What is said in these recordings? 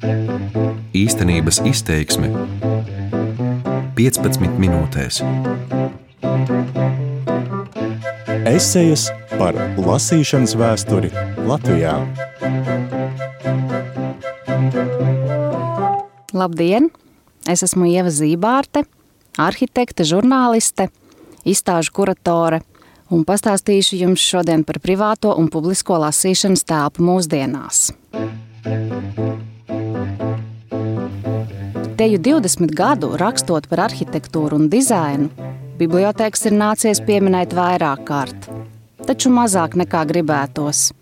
Īstenības izteiksme 15 minūtēs. Esejas par lasīšanas vēsturi Latvijā. Labdien! Es esmu Ieva Zībārte, arhitekte, žurnāliste, izstāžu kuratore un pastāstīšu jums šodien par privāto un publisko lasīšanas telpu mūsdienās. Teju 20 gadu rakstot par arhitektūru un dizainu, bibliotēkas ir nācies pieminēt vairāk kārt, taču mazāk nekā gribētos.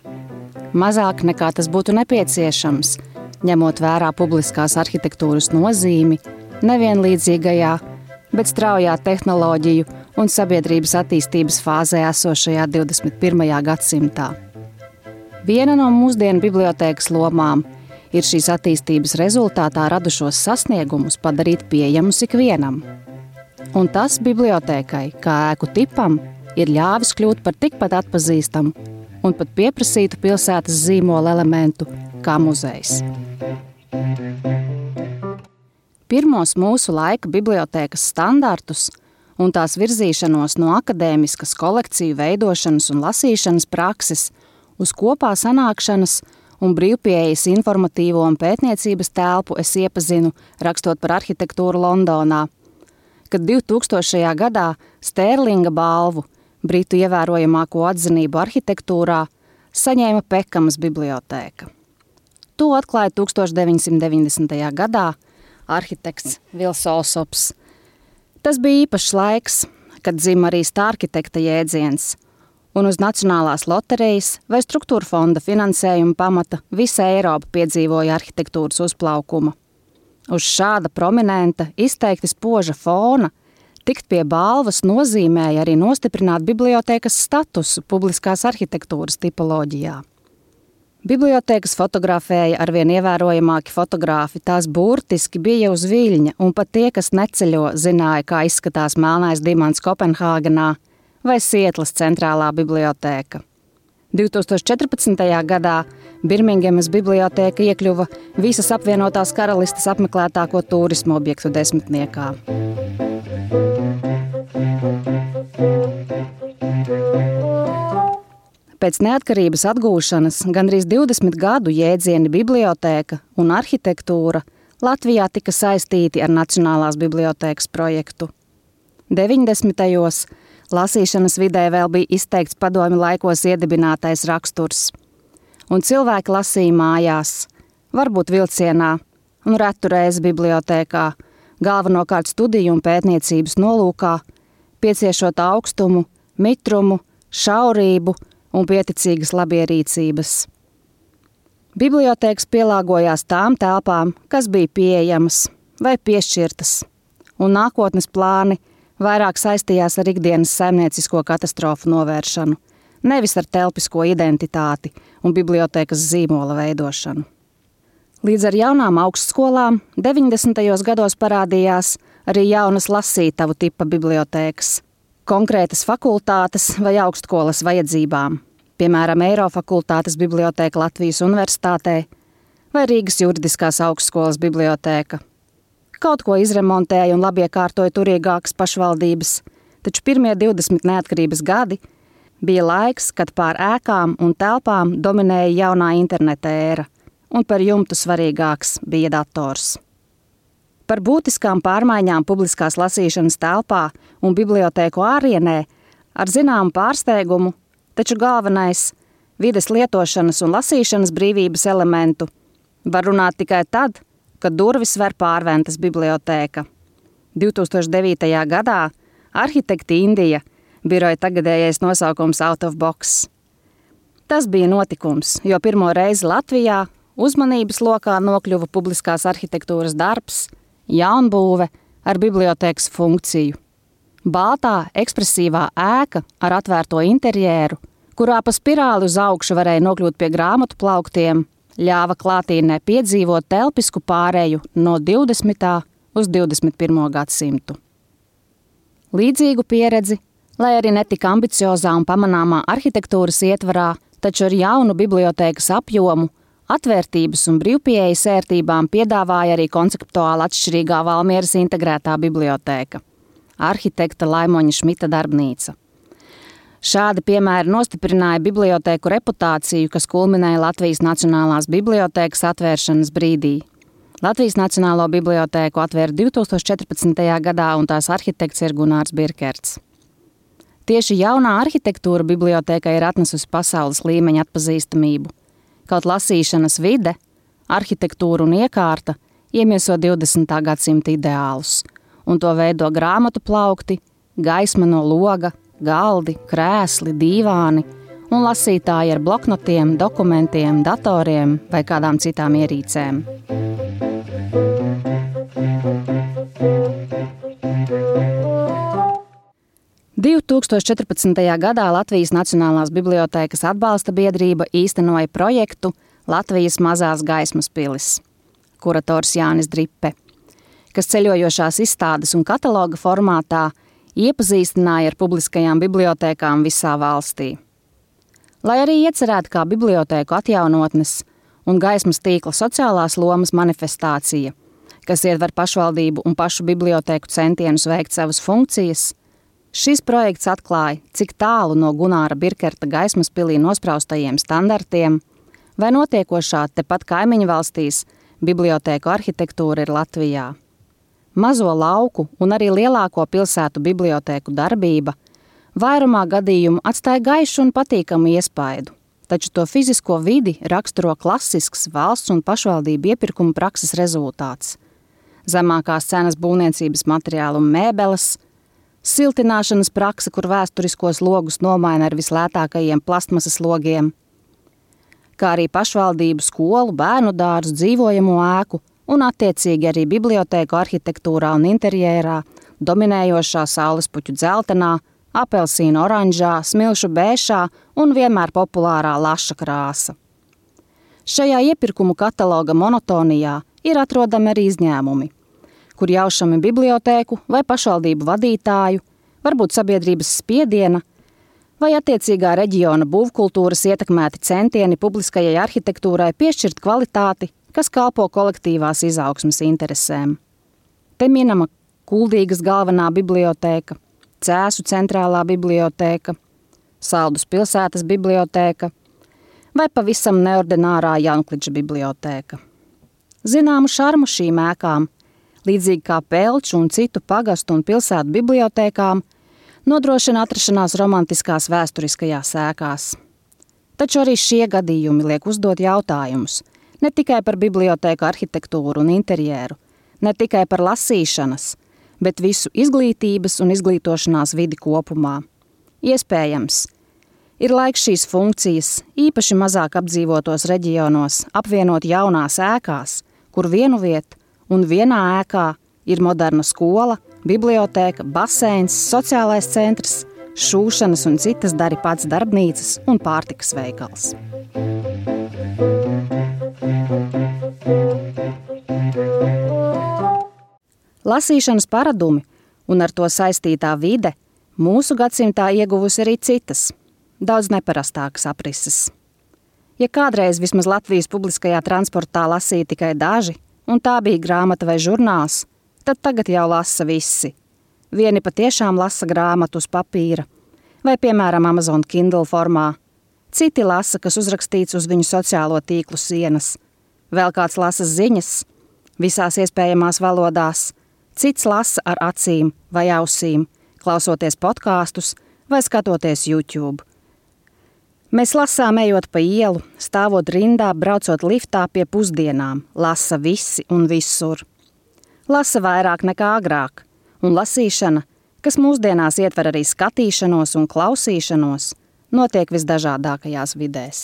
Mazāk nekā tas būtu nepieciešams, ņemot vērā publiskās arhitektūras nozīmi nevienlīdzīgajā, bet straujā tehnoloģiju un sabiedrības attīstības fāzē esošajā 21. gadsimtā. Viena no mūsdienu bibliotēkas lomām ir šīs attīstības rezultātā radušos sasniegumus padarīt pieejamus ikvienam. Un tas bibliotēkai, kā ēku tipam, ir ļāvis kļūt par tikpat atpazīstamu un pat pieprasītu pilsētas zīmola elementu kā muzejs. Pirmos mūsu laika bibliotēkas standartus – un tās virzīšanos no akadēmiskas kolekciju veidošanas un lasīšanas prakses uz kopā sanākšanas un brīvpieejas informatīvo un pētniecības telpu es iepazinu rakstot par arhitektūru Londonā, kad 2000. gadā Stērlinga balvu, Britu ievērojamāko atzinību arhitektūrā, saņēma Pekamas bibliotēka. To atklāja 1990. gadā arhitekts Vils Olsops – Tas bija īpašs laiks, kad dzima arī stārkitekta jēdziens, un uz Nacionālās loterijas vai struktūra fonda finansējuma pamata visa Eiropa piedzīvoja arhitektūras uzplaukuma. Uz šāda prominenta, izteikti spoža fona tikt pie balvas nozīmēja arī nostiprināt bibliotēkas statusu publiskās arhitektūras tipoloģijā. Bibliotēkas fotografēja arvien ievērojamāki fotogrāfi, tās burtiski bija uz viļņa, un pat tie, kas neceļo, zināja, kā izskatās melnais dimants Kopenhāgenā vai Sietlas centrālā bibliotēka. 2014. gadā Birmingemas bibliotēka iekļuva visas apvienotās karalistes apmeklētāko turismu objektu desmitniekā. Pēc neatkarības atgūšanas gandrīz 20 gadu jēdzieni bibliotēka un arhitektūra Latvijā tika saistīti ar Nacionālās bibliotēkas projektu. 90. gados lasīšanas vidē vēl bija izteikts padomi laikos iedibinātais raksturs, un cilvēki lasīja mājās, varbūt vilcienā un retu reizi bibliotēkā, galvenokārt studiju un pētniecības nolūkā, pieciešot augstumu, mitrumu, šaurību un pieticīgas labierīcības. Bibliotēkas pielāgojās tām telpām, kas bija pieejamas vai piešķirtas, un nākotnes plāni vairāk saistījās ar ikdienas saimniecisko katastrofu novēršanu, nevis ar telpisko identitāti un bibliotēkas zīmola veidošanu. Līdz ar jaunām augstskolām 90. gados parādījās arī jaunas lasītavu tipa bibliotēkas – konkrētas fakultātes vai augstskolas vajadzībām, piemēram, Eirofakultātes bibliotēka Latvijas Universitātē vai Rīgas Juridiskās augstskolas bibliotēka. Kaut ko izremontēja un labi iekārtoja turīgākas pašvaldības, taču pirmie 20 neatkarības gadi bija laiks, kad pār ēkām un telpām dominēja jaunā interneta ēra, un par jumtu svarīgāks bija dators. Par būtiskām pārmaiņām publiskās lasīšanas telpā un bibliotēku ārienē ar zināmu pārsteigumu, taču galvenais - vides lietošanas un lasīšanas brīvības elementu - var runāt tikai tad, kad durvis ver pārventas bibliotēka. 2009. gadā arhitekti Indija biroja tagadējais nosaukums Out of Box. Tas bija notikums, jo pirmo reizi Latvijā uzmanības lokā nokļuva publiskās arhitektūras darbs – jaunbūve ar bibliotēkas funkciju. Baltā, ekspresīvā ēka ar atvērto interjeru, kurā pa spirāli uz augšu varēja nokļūt pie grāmatu plauktiem, ļāva klātienē piedzīvot telpisku pārēju no 20. uz 21. gadsimtu. Līdzīgu pieredzi, lai arī netika ambiciozā un pamanāmā arhitektūras ietvarā, taču ar jaunu bibliotēkas apjomu Atvērtības un brīvpieejas ērtībām piedāvāja arī konceptuāli atšķirīgā Valmieras integrētā bibliotēka - arhitekta Laimoņa Šmita darbnīca. Šādi piemēri nostiprināja bibliotēku reputāciju, kas kulminēja Latvijas Nacionālās bibliotēkas atvēršanas brīdī. Latvijas Nacionālo bibliotēku atvēra 2014. gadā, un tās arhitekts ir Gunārs Birkerts. Tieši jaunā arhitektūra bibliotēkai ir atnesusi pasaules līmeņa atpazīstamību. Kaut lasīšanas vide, arhitektūra un iekārta iemieso 20. gadsimta ideālus, un to veido grāmatu plaukti, gaisma no loga, galdi, krēsli, dīvāni un lasītāji ar bloknotiem, dokumentiem, datoriem vai kādām citām ierīcēm. Divu 2014. gadā Latvijas Nacionālās bibliotēkas atbalsta biedrība īstenoja projektu Latvijas mazās gaismas pilis, kurators Jānis Drippe, kas ceļojošās izstādes un kataloga formātā iepazīstināja ar publiskajām bibliotēkām visā valstī. Lai arī iecerēta kā bibliotēku atjaunotnes un gaismas tīkla sociālās lomas manifestācija, kas ietver pašvaldību un pašu bibliotēku centienus veikt savas funkcijas, šis projekts atklāja, cik tālu no Gunāra Birkerta gaismas pilī nospraustajiem standartiem vai notiekošā tepat kaimiņu valstīs bibliotēku arhitektūra ir Latvijā. Mazo lauku un arī lielāko pilsētu bibliotēku darbība vairumā gadījumu atstāja gaišu un patīkamu iespaidu, taču to fizisko vidi raksturo klasisks valsts un pašvaldību iepirkuma prakses rezultāts. Zemākās cenas būvniecības materiālu un mēbeles, siltināšanas praksa, kur vēsturiskos logus nomaina ar vislētākajiem plastmasas logiem, kā arī pašvaldību skolu, bērnu dārzu, dzīvojamo ēku un attiecīgi arī bibliotēku arhitektūrā un interjerā dominējošā saulespuķu dzeltenā, apelsīna oranžā, smilšu bēšā un vienmēr populārā laša krāsa. Šajā iepirkumu kataloga monotonijā ir atrodami arī izņēmumi, kur jaušami bibliotēku vai pašvaldību vadītāju, varbūt sabiedrības spiediena vai attiecīgā reģiona būvkultūras ietekmēti centieni publiskajai arhitektūrai piešķirt kvalitāti kas kalpo kolektīvās izaugsmas interesēm. Te minama Kuldīgas galvenā bibliotēka, Cēsu centrālā bibliotēka, Saldus pilsētas bibliotēka vai pavisam neordinārā Jankliča bibliotēka. Zināmu šarmu šīm ēkām, līdzīgi kā Pelču un citu pagastu un pilsētu bibliotēkām, nodrošina atrašanās romantiskās vēsturiskajās ēkās. Taču arī šie gadījumi liek uzdot jautājumus – ne tikai par bibliotēku arhitektūru un interjeru, ne tikai par lasīšanas, bet visu izglītības un izglītošanās vidi kopumā. Iespējams, ir laiks šīs funkcijas, īpaši mazāk apdzīvotos reģionos, apvienot jaunās ēkās, kur vienu vietu un vienā ēkā ir moderna skola, bibliotēka, baseins, sociālais centrs, šūšanas un citas dari pats darbnīcas un pārtikas veikals. Lasīšanas paradumi un ar to saistītā vide mūsu gadsimtā ieguvusi arī citas, daudz neparastākas aprises. Ja kādreiz vismaz Latvijas publiskajā transportā lasīja tikai daži, un tā bija grāmata vai žurnāls, tad tagad jau lasa visi. Vieni patiešām lasa grāmatu uz papīra, vai piemēram Amazon Kindle formā. Citi lasa, kas uzrakstīts uz viņu sociālo tīklu sienas. Vēl kāds lasa ziņas visās iespējamās valodās, cits lasa ar acīm vai ausīm, klausoties podkāstus vai skatoties YouTube. Mēs lasām, ejot pa ielu, stāvot rindā, braucot liftā pie pusdienām, lasa visi un visur. Lasa vairāk nekā agrāk, un lasīšana, kas mūsdienās ietver arī skatīšanos un klausīšanos, notiek visdažādākajās vidēs.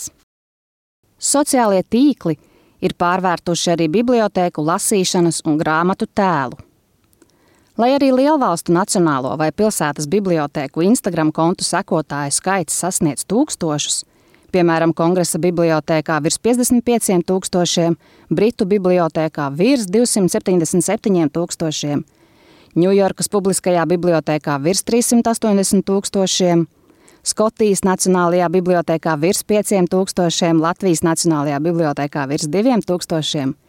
Sociālie tīkli ir pārvērtuši arī bibliotēku lasīšanas un grāmatu tēlu. Lai arī lielvalstu nacionālo vai pilsētas bibliotēku Instagram kontu sekotāju skaits sasniedz tūkstošus, piemēram, Kongresa bibliotēkā virs 55 tūkstošiem, Britu bibliotēkā virs 277 tūkstošiem, Ņujorkas publiskajā bibliotēkā virs 380 tūkstošiem, Skotijas Nacionālajā bibliotekā virs 5000, Latvijas Nacionālajā bibliotekā virs 2000.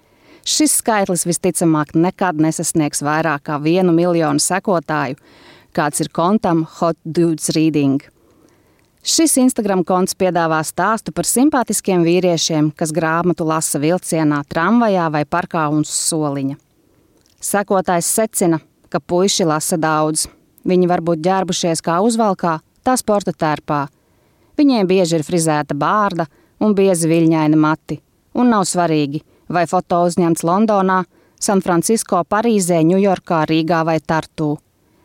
Šis skaitlis visticamāk nekad nesasniegs vairāk kā vienu miljonu sekotāju, kāds ir kontam Hot Dudes Reading. Šis Instagram konts piedāvā stāstu par simpātiskiem vīriešiem, kas grāmatu lasa vilcienā, tramvajā vai parkā un soliņa. Sekotājs secina, ka puiši lasa daudz. Viņi var būt ģērbušies kā uzvalkā, tā sporta tērpā. Viņiem bieži ir frizēta bārda un biezi viļņaini mati, un nav svarīgi, vai foto uzņemts Londonā, San Francisco, Parīzē, Ņujorkā, Rīgā vai Tartū.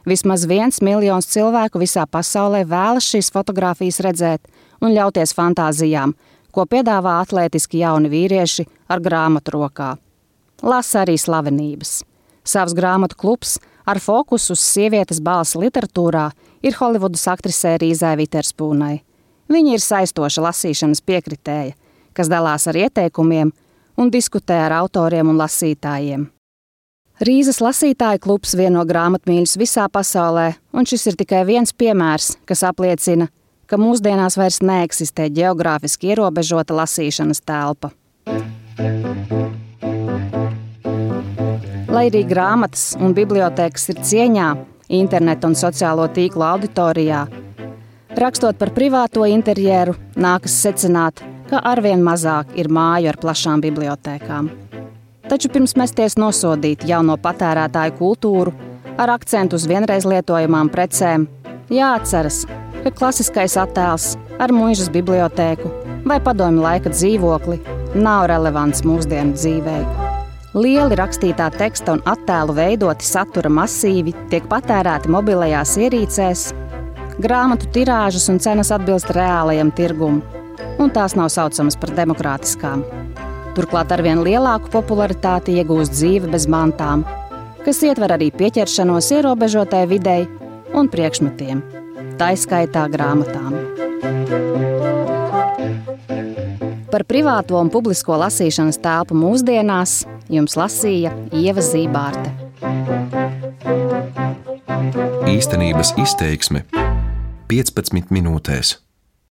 Vismaz viens miljons cilvēku visā pasaulē vēlas šīs fotogrāfijas redzēt un ļauties fantāzijām, ko piedāvā atletiski jauni vīrieši ar grāmatu rokā. Lasa arī slavenības. Savs grāmatu klubs ar fokusu uz sievietes balss literatūrā ir Holivudas aktrisē Rīzai Viterspūnai. Viņa ir saistoša lasīšanas piekritēja, kas dalās ar ieteikumiem un diskutē ar autoriem un lasītājiem. Rīzes lasītāju klubs vieno grāmatmīļus visā pasaulē, un šis ir tikai viens piemērs, kas apliecina, ka mūsdienās vairs neeksistē geogrāfiski ierobežota lasīšanas telpa. Lai arī grāmatas un bibliotekas ir cieņā, interneta un sociālo tīklu auditorijā. Rakstot par privāto interjeru, nākas secināt, ka arvien mazāk ir māju ar plašām bibliotekām. Taču pirms mesties nosodīt jauno patērētāju kultūru ar akcentu uz vienreiz lietojamām precēm, jāatceras, ka klasiskais attēls ar mūžas bibliotēku vai padomju laika dzīvokli nav relevants mūsdienu dzīvēm. Lieli rakstītā teksta un attēlu veidoti satura masīvi tiek patērēti mobilajās ierīcēs, grāmatu tirāžas un cenas atbilst reālajam tirgumam, un tās nav saucamas par demokrātiskām. Turklāt arvien lielāku popularitāti iegūst dzīve bez mantām, kas ietver arī pieķeršanos ierobežotai videi un priekšmetiem, tā izskaitā grāmatām. Par privāto un publisko lasīšanas telpu mūsdienās Jums lasīja Ieva Zībārte. Īstenības izteiksme 15 minūtēs.